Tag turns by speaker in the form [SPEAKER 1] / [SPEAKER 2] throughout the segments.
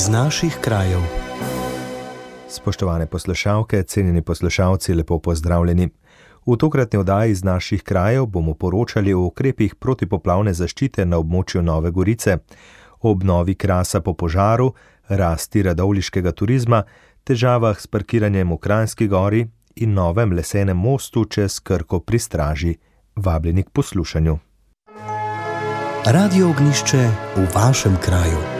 [SPEAKER 1] iz naših krajev.
[SPEAKER 2] Spoštovane poslušalke, cenjeni poslušalci, lepo pozdravljeni. V tokratni oddaji iz naših krajev bomo poročali o ukrepih protipoplavne zaščite na območju Nove Gorice, o obnovi krasa po požaru, rasti radovliškega turizma, težavah s parkiranjem v Kranjski gori in novem lesenem mostu čez Krko pri Straži. Vabljeni k poslušanju.
[SPEAKER 1] Radio ognišče v vašem kraju.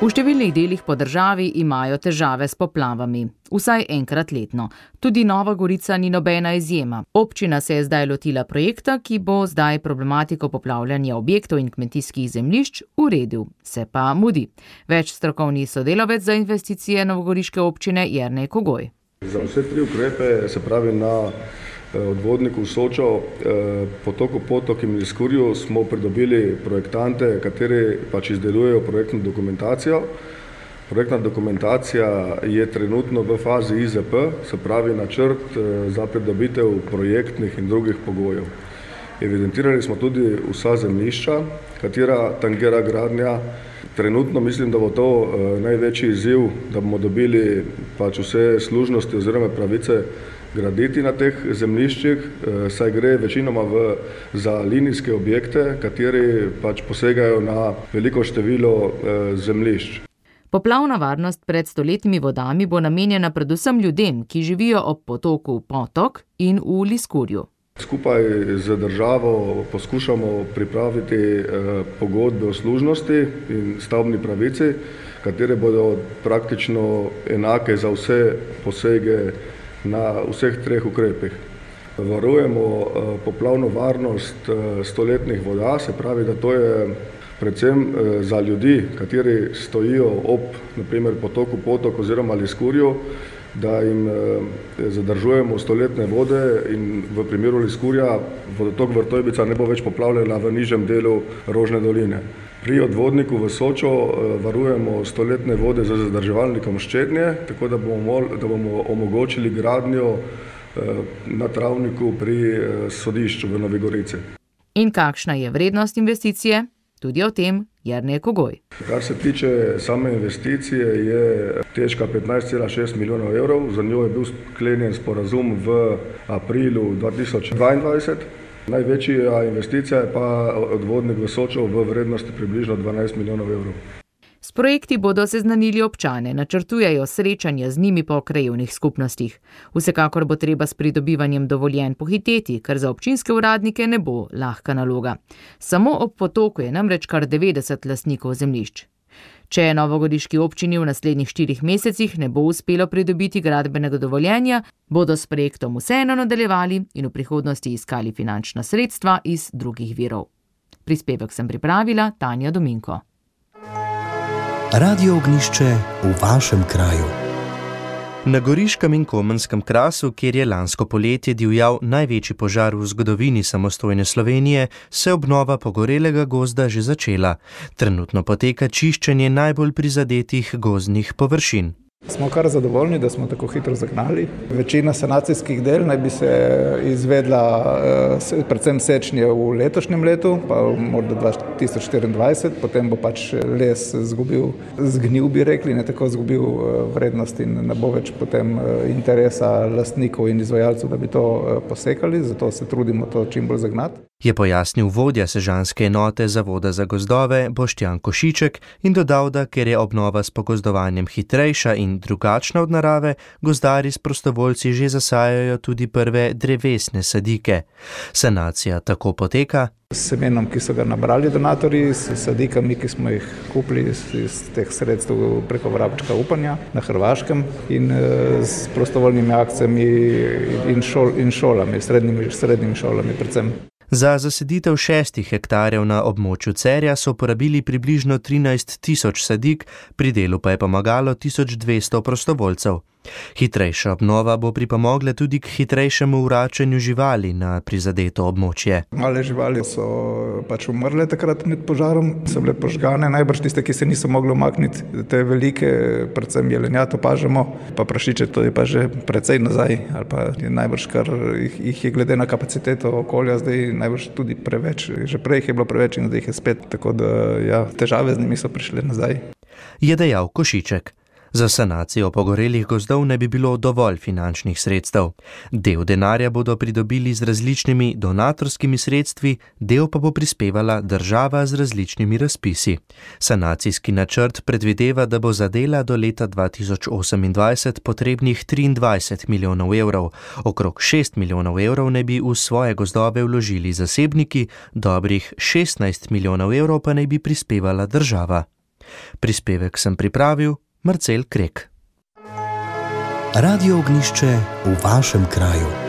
[SPEAKER 3] V številnih delih po državi imajo težave s poplavami, vsaj enkrat letno. Tudi Nova Gorica ni nobena izjema. Občina se je zdaj lotila projekta, ki bo zdaj problematiko poplavljanja objektov in kmetijskih zemljišč uredil, se pa mudi. Več strokovni sodelavec za investicije Novogoriške občine Jrnej Kogoj.
[SPEAKER 4] Za vse tri ukrepe, se pravi na odvodniku Sočo, potoku Potok in Liskurju, smo pridobili projektante, kateri pač izdelujejo projektno dokumentacijo. Projektna dokumentacija je trenutno v fazi IZP, se pravi načrt za pridobitev projektnih in drugih pogojev. Evidentirali smo tudi vsa zemljišča, katera tangira gradnja. Trenutno mislim, da bo to največji izziv, da bomo dobili pač vse služnosti oziroma pravice graditi na teh zemljiščih, saj gre večinoma v, za linijske objekte, kateri pač posegajo na veliko število zemljišč.
[SPEAKER 3] Poplavna varnost pred stoletnimi vodami bo namenjena predvsem ljudem, ki živijo ob potoku Potok in v Liskurju.
[SPEAKER 4] Skupaj z državo poskušamo pripraviti pogodbe o služnosti in stavbni pravici, katere bodo praktično enake za vse posege na vseh treh ukrepih. Varujemo poplavno varnost stoletnih voda, se pravi, da to je predvsem za ljudi, kateri stojijo ob na primer potoku Potok oziroma Liskurju, da jim zadržujemo stoletne vode in v primeru Liskurja vodotok Vrtojbica ne bo več poplavljala v nižjem delu Rožne doline. Pri odvodniku v Sočo varujemo stoletne vode z zadrževalnikom Ščednje, tako da bomo da bomo omogočili gradnjo na travniku pri sodišču v Novi Gorici.
[SPEAKER 3] In kakšna je vrednost investicije? Tudi o tem Jernej Kogoj.
[SPEAKER 4] Kar se tiče same investicije, je težka petnajst cela šest milijonov evrov, za njo je bil sklenjen sporazum v aprilu dva tisoč dvaindvajset. Največja investicija je pa odvodnik v Sočo v vrednosti približno dvanajst milijonov evrov.
[SPEAKER 3] S projekti bodo seznanili občane, načrtujejo srečanja z njimi po krajevnih skupnostih. Vsekakor bo treba s pridobivanjem dovoljenj pohiteti, kar za občinske uradnike ne bo lahka naloga. Samo ob potoku je namreč kar devetdeset lastnikov zemljišč. Če novogoriški občini v naslednjih štirih mesecih ne bo uspelo pridobiti gradbenega dovoljenja, bodo s projektom vseeno nadaljevali in v prihodnosti iskali finančna sredstva iz drugih virov. Prispevek sem pripravila Tanja Dominko.
[SPEAKER 1] Radio Ognišče v vašem kraju.
[SPEAKER 5] Na Goriškem in Komenjskem krasu, kjer je lansko poletje divjal največji požar v zgodovini samostojne Slovenije, se obnova pogorelega gozda že začela. Trenutno poteka čiščenje najbolj prizadetih gozdnih površin.
[SPEAKER 6] Smo kar zadovoljni, da smo tako hitro zagnali. Večina sanacijskih del naj bi se izvedla predvsem sečnje v letošnjem letu, pa morda dva tisoč štiriindvajset, potem bo pač les izgubil, zgnil, bi rekli, ne, tako izgubil vrednost in ne bo več potem interesa lastnikov in izvajalcev, da bi to posekali, zato se trudimo to čim bolj zagnati.
[SPEAKER 5] Je pojasnil vodja sežanske enote Zavoda za gozdove Boštjan Košiček in dodal, da ker je obnova s pogozdovanjem hitrejša in drugačna od narave, gozdarji s prostovoljci že zasajajo tudi prve drevesne sadike. Sanacija tako poteka:
[SPEAKER 6] S semenom, ki so ga nabrali donatorji, s sadikami, ki smo jih kupili iz teh sredstev preko vrabčka Upanja na Hrvaškem, in s prostovoljnimi akcijami in in šolami, srednjimi, srednjimi šolami predvsem.
[SPEAKER 5] Za zasaditev šestih hektarjev na območju Cerja so porabili približno trinajst tisoč sadik, pri delu pa je pomagalo tisoč dvesto prostovoljcev. Hitrejša obnova bo pripomogla tudi k hitrejšemu vračanju živali na prizadeto območje.
[SPEAKER 6] Male živali so pač umrle takrat med požarom, so bile požgane, najbrž tiste, ki se niso mogle umakniti. Te velike, predvsem jelenjad opažamo, pa prašiče, to je pa že precej nazaj, ali pa najbrž kar jih je glede na kapaciteto okolja zdaj najbrž tudi preveč. Že prej jih je bilo preveč in zdaj jih je spet, tako da ja, težave z njimi so prišle nazaj.
[SPEAKER 5] je dejal Košiček. Za sanacijo pogorelih gozdov ne bi bilo dovolj finančnih sredstev. Del denarja bodo pridobili z različnimi donatorskimi sredstvi, del pa bo prispevala država z različnimi razpisi. Sanacijski načrt predvideva, da bo za dela do leta 2028 potrebnih 23 milijonov evrov, okrog 6 milijonov evrov ne bi v svoje gozdove vložili zasebniki, dobrih 16 milijonov evrov pa ne bi prispevala država. Prispevek sem pripravil. Marcel Krek.
[SPEAKER 1] Radio ognišče v vašem kraju.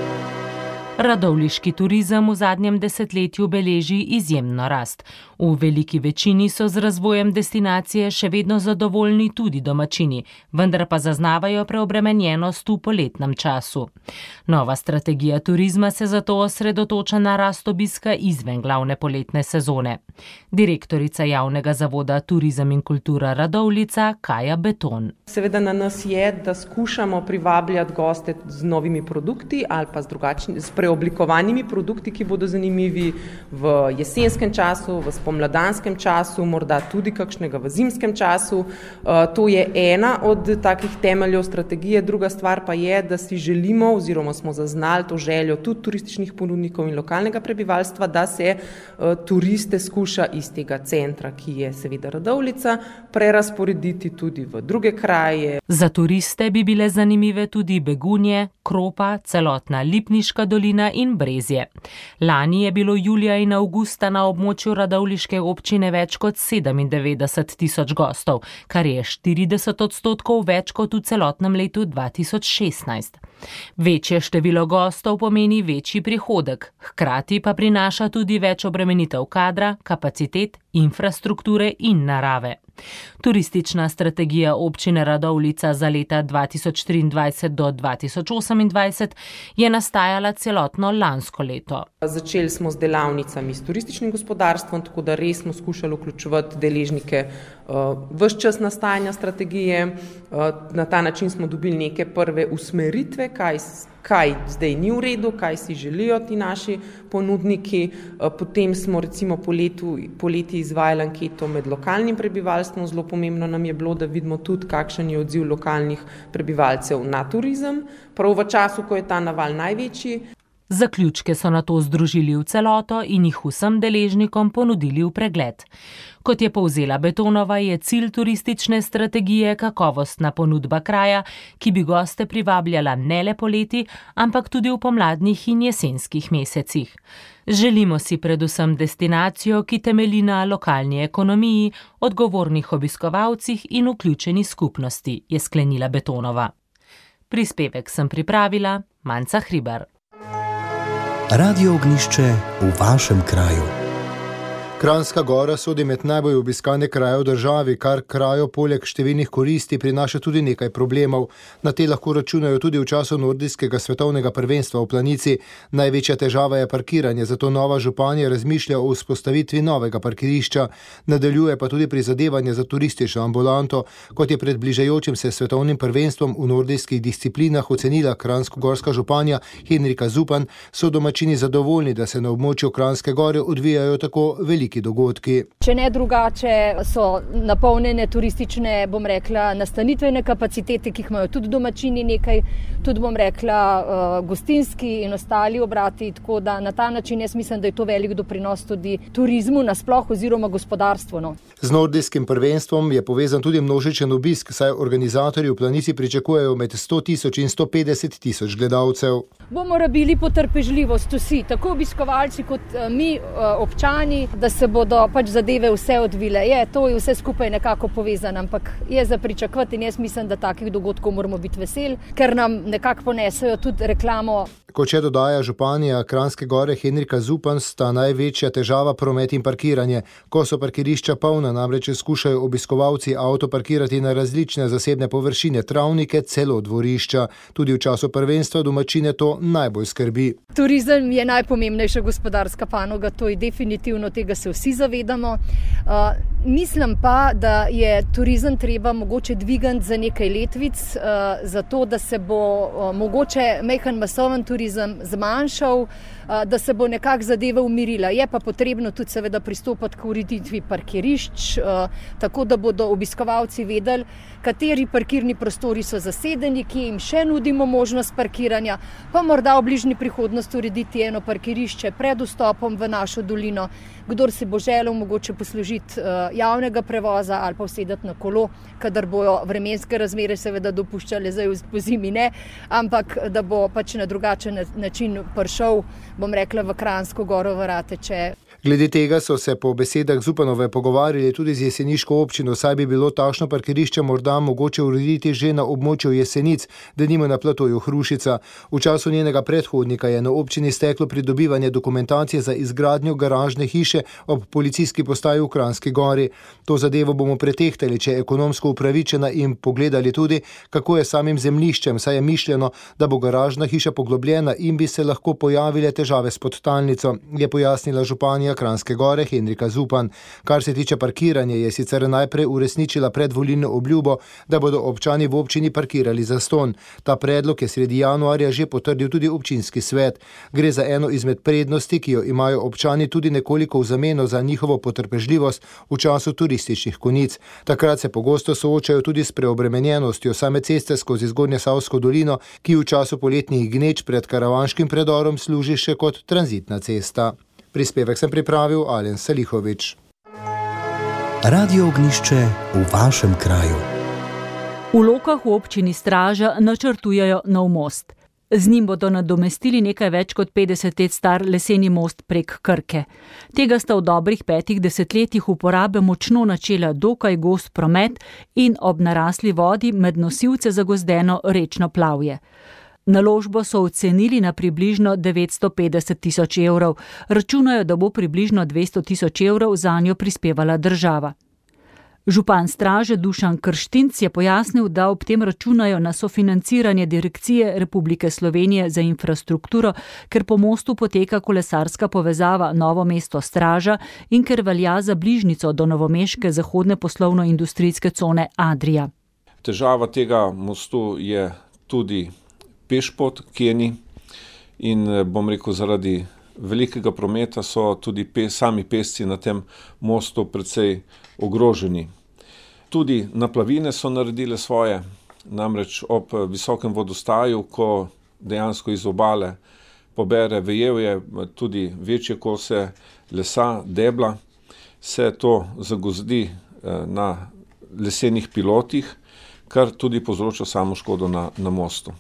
[SPEAKER 7] Radovliški turizem v zadnjem desetletju beleži izjemno rast. V veliki večini so z razvojem destinacije še vedno zadovoljni tudi domačini, vendar pa zaznavajo preobremenjenost v poletnem času. Nova strategija turizma se zato osredotoča na rast obiska izven glavne poletne sezone. Direktorica javnega zavoda Turizem in kultura Radovlica Kaja Beton.
[SPEAKER 8] Seveda na nas je, da skušamo privabljati goste z novimi produkti ali pa z drugačnimi preoblikovanimi produkti, ki bodo zanimivi v jesenskem času, v spomladanskem času, morda tudi kakšnega v zimskem času. Eh, to je ena od takih temeljev strategije. Druga stvar pa je, da si želimo oziroma smo zaznali to željo tudi turističnih ponudnikov in lokalnega prebivalstva, da se eh, turiste skuša iz tega centra, ki je seveda Radovlica, prerasporediti tudi v druge kraje.
[SPEAKER 7] Za turiste bi bile zanimive tudi begunje, kropa, celotna Lipniška dolina Črna in Brezje. Lani je bilo julija in avgusta na območju Radovliške občine več kot 97 tisoč gostov, kar je 40 odstotkov več kot v celotnem letu 2016. Večje število gostov pomeni večji prihodek, hkrati pa prinaša tudi več obremenitev kadra, kapacitet, infrastrukture in narave. Turistična strategija občine Radovlica za leta 2023 do 2028 je nastajala celotno lansko leto.
[SPEAKER 8] Začeli smo z delavnicami s turističnim gospodarstvom, tako da res smo skušali vključevati deležnike uh, vse čas nastajanja strategije. Uh, na ta način smo dobili neke prve usmeritve, kaj kaj zdaj ni v redu, kaj si želijo ti naši ponudniki. Eh, potem smo recimo poleti izvajali anketo med lokalnim prebivalstvom, zelo pomembno nam je bilo, da vidimo tudi, kakšen je odziv lokalnih prebivalcev na turizem, prav v času, ko je ta naval največji.
[SPEAKER 7] Zaključke so na to združili v celoto in jih vsem deležnikom ponudili v pregled. Kot je povzela Betonova, je cilj turistične strategije kakovostna ponudba kraja, ki bi goste privabljala ne le poleti, ampak tudi v pomladnih in jesenskih mesecih. Želimo si predvsem destinacijo, ki temeli na lokalni ekonomiji, odgovornih obiskovalcih in vključeni skupnosti, je sklenila Betonova. Prispevek sem pripravila Manca Hribar.
[SPEAKER 1] Radio ognišče v vašem kraju.
[SPEAKER 9] Kranska gora sodi med najbolj obiskane kraje v državi, kar krajo poleg številnih koristi prinaša tudi nekaj problemov. Na te lahko računajo tudi v času nordijskega svetovnega prvenstva v planici. Največja težava je parkiranje, zato nova županja razmišlja o vzpostavitvi novega parkirišča. Nadaljuje pa tudi prizadevanje za turistično ambulanto. Kot je pred bližajočim se svetovnim prvenstvom v nordijskih disciplinah ocenila Kransko-gorska županja Henrika Zupan, so domačini zadovoljni, da se na območju Kranske gore odvijajo tako veliki veliki dogodki.
[SPEAKER 10] Če ne drugače, so napolnjene turistične, bom rekla, nastanitvene kapacitete, ki jih imajo tudi domačini nekaj, tudi bom rekla, uh, gostinski in ostali obrati. Tako da na ta način jaz mislim, da je to velik doprinos tudi turizmu nasploh oziroma gospodarstvu. No.
[SPEAKER 9] Z nordijskim prvenstvom je povezan tudi množičen obisk, saj organizatorji v planici pričakujejo med 100 tisoč in 150 tisoč gledalcev.
[SPEAKER 10] Bomo rabili potrpežljivost vsi, tako obiskovalci kot uh, mi, uh, občani, da se se bodo pač zadeve vse odvile. Je, to je vse skupaj nekako povezano, ampak je za pričakovati in jaz mislim, da takih dogodkov moramo biti veseli, ker nam nekako ponesajo tudi reklamo.
[SPEAKER 9] Kot če dodaja županja Kranske gore Henrika Zupan, sta največja težava promet in parkiranje. Ko so parkirišča polna, namreč skušajo obiskovalci avto parkirati na različne zasebne površine, travnike, celo dvorišča. Tudi v času prvenstva domačine to najbolj skrbi.
[SPEAKER 10] Turizem je najpomembnejša gospodarska panoga, to je definitivno, tega se vsi zavedamo. Uh, Mislim pa, da je turizem treba mogoče dvigati za nekaj letvic, uh, zato da se bo uh, mogoče mehen masoven turizem zmanjšal, uh, da se bo nekako zadeva umirila. Je pa potrebno tudi seveda pristopiti k ureditvi parkirišč, tako da bodo obiskovalci vedeli, kateri parkirni prostori so zasedeni, ki jim še nudimo možnost parkiranja, pa morda v bližnji prihodnosti urediti eno parkirišče pred vstopom v našo dolino, kdor si bo želel mogoče poslužiti javnega prevoza ali pa usedeti na kolo, kadar bojo vremenske razmere seveda dopuščale, zdaj v zimi ne, ampak da bo pač na drugačen način prišel, bom rekla, v Kransko goro v Rateče.
[SPEAKER 9] Glede tega so se po besedah Zupanove pogovarjali tudi z jeseniško občino, saj bi bilo takšno parkirišče morda mogoče urediti že na območju jesenic, da nima na platoju Hrušica. V času njenega predhodnika je na občini steklo pridobivanje dokumentacije za izgradnjo garažne hiše ob policijski postaji v Kranski gori. To zadevo bomo pretehtali, če je ekonomsko upravičena in pogledali tudi, kako je samim zemliščem, saj je mišljeno, da bo garažna hiša poglobljena in bi se lahko pojavile težave s podtalnico, je pojasnila županja županja Kranske gore Henrika Zupan. Kar se tiče parkiranja, je sicer najprej uresničila predvolilno obljubo, da bodo občani v občini parkirali za ston. Ta predlog je sredi januarja že potrdil tudi občinski svet. Gre za eno izmed prednosti, ki jo imajo občani tudi nekoliko v zameno za njihovo potrpežljivost v času turističnih konic. Takrat se pogosto soočajo tudi s preobremenjenostjo same ceste skozi zgornje Savsko dolino, ki v času poletnih gneč pred karavanškim predorom služi še kot tranzitna cesta. Prispevek sem pripravil Alen Salihovič.
[SPEAKER 1] Radio ognišče v vašem kraju.
[SPEAKER 11] V lokah v občini Straža načrtujejo nov most. Z njim bodo nadomestili nekaj več kot 50 let star leseni most prek Krke. Tega sta v dobrih petih desetletjih uporabe močno načela dokaj gost promet in ob narasli vodi med nosilce zagozdeno rečno plavje. Naložbo so ocenili na približno 950 tisoč evrov, računajo, da bo približno 200 tisoč evrov za njo prispevala država. Župan straže Dušan Krštinc je pojasnil, da ob tem računajo na sofinanciranje Direkcije Republike Slovenije za infrastrukturo, ker po mostu poteka kolesarska povezava Novo mesto straža in ker velja za bližnico do novomeške zahodne poslovno-industrijske cone Adrija.
[SPEAKER 12] Težava tega mostu je tudi pešpot, ki je ni. In eh, bom rekel, zaradi velikega prometa so tudi pe, sami pesci na tem mostu precej ogroženi. Tudi naplavine so naredile svoje, namreč ob eh, visokem vodostaju, ko dejansko iz obale pobere vejevje, tudi večje kose lesa, debla, se to zagozdi eh, na lesenih pilotih, kar tudi povzroča samo škodo na, na mostu.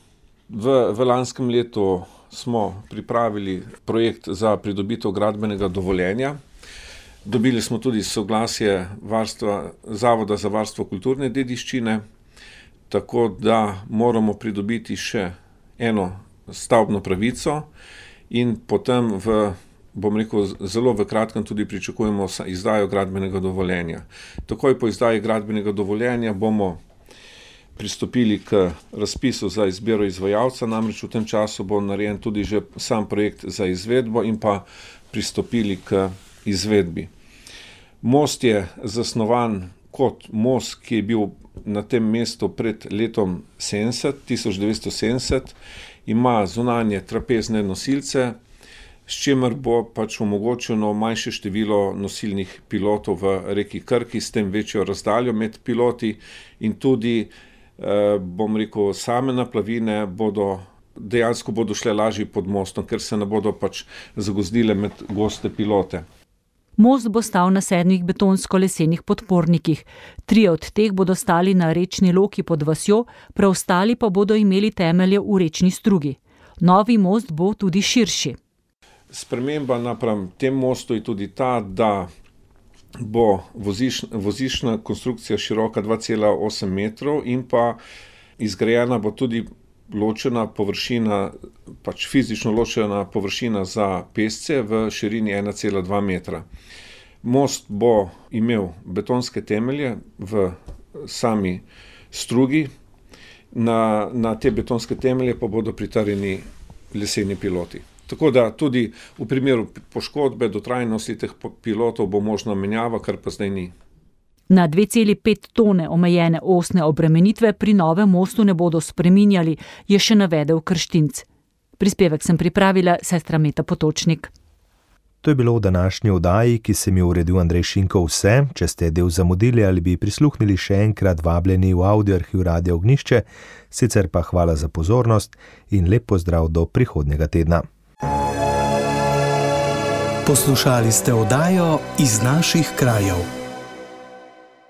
[SPEAKER 12] V, v lanskem letu smo pripravili projekt za pridobitev gradbenega dovoljenja. Dobili smo tudi soglasje varstva, Zavoda za varstvo kulturne dediščine, tako da moramo pridobiti še eno stavbno pravico, in potem, v, bom rekel, zelo v kratkem tudi pričakujemo izdajo gradbenega dovoljenja. Takoj po izdaji gradbenega dovoljenja bomo pristopili k razpisu za izbiro izvajalca, namreč v tem času bo narejen tudi že sam projekt za izvedbo in pa pristopili k izvedbi. Most je zasnovan kot most, ki je bil na tem mestu pred letom 70, 1970, ima zunanje trapezne nosilce, s čimer bo pač omogočeno manjše število nosilnih pilotov v reki Krki, s tem večjo razdaljo med piloti in tudi bom rekel, same naplavine bodo dejansko bodo šle lažje pod mostom, ker se ne bodo pač zagozdile med goste pilote.
[SPEAKER 11] Most bo stal na sedmih betonsko-lesenih podpornikih. Tri od teh bodo stali na rečni loki pod vasjo, preostali pa bodo imeli temelje v rečni strugi. Novi most bo tudi širši.
[SPEAKER 12] Sprememba napram tem mostu je tudi ta, da bo voziš, vozišna konstrukcija široka 2,8 metrov in pa izgrajena bo tudi ločena površina, pač fizično ločena površina za pesce v širini 1,2 metra. Most bo imel betonske temelje v sami strugi, na, na te betonske temelje pa bodo pritarjeni leseni piloti. Tako da tudi v primeru poškodbe, dotrajnosti teh pilotov bo možna menjava, kar pa zdaj ni.
[SPEAKER 11] Na 2,5 tone omejene osne obremenitve pri novem mostu ne bodo spreminjali, je še navedel Krštinc. Prispevek sem pripravila sestra Meta Potočnik.
[SPEAKER 2] To je bilo v današnji oddaji, ki sem jo uredil Andrej Šinko vse. Če ste del zamudili ali bi prisluhnili še enkrat, vabljeni v audio arhiv Radio Ognišče, sicer pa hvala za pozornost in lep pozdrav do prihodnega tedna.
[SPEAKER 1] Poslušali ste oddajo iz naših krajev.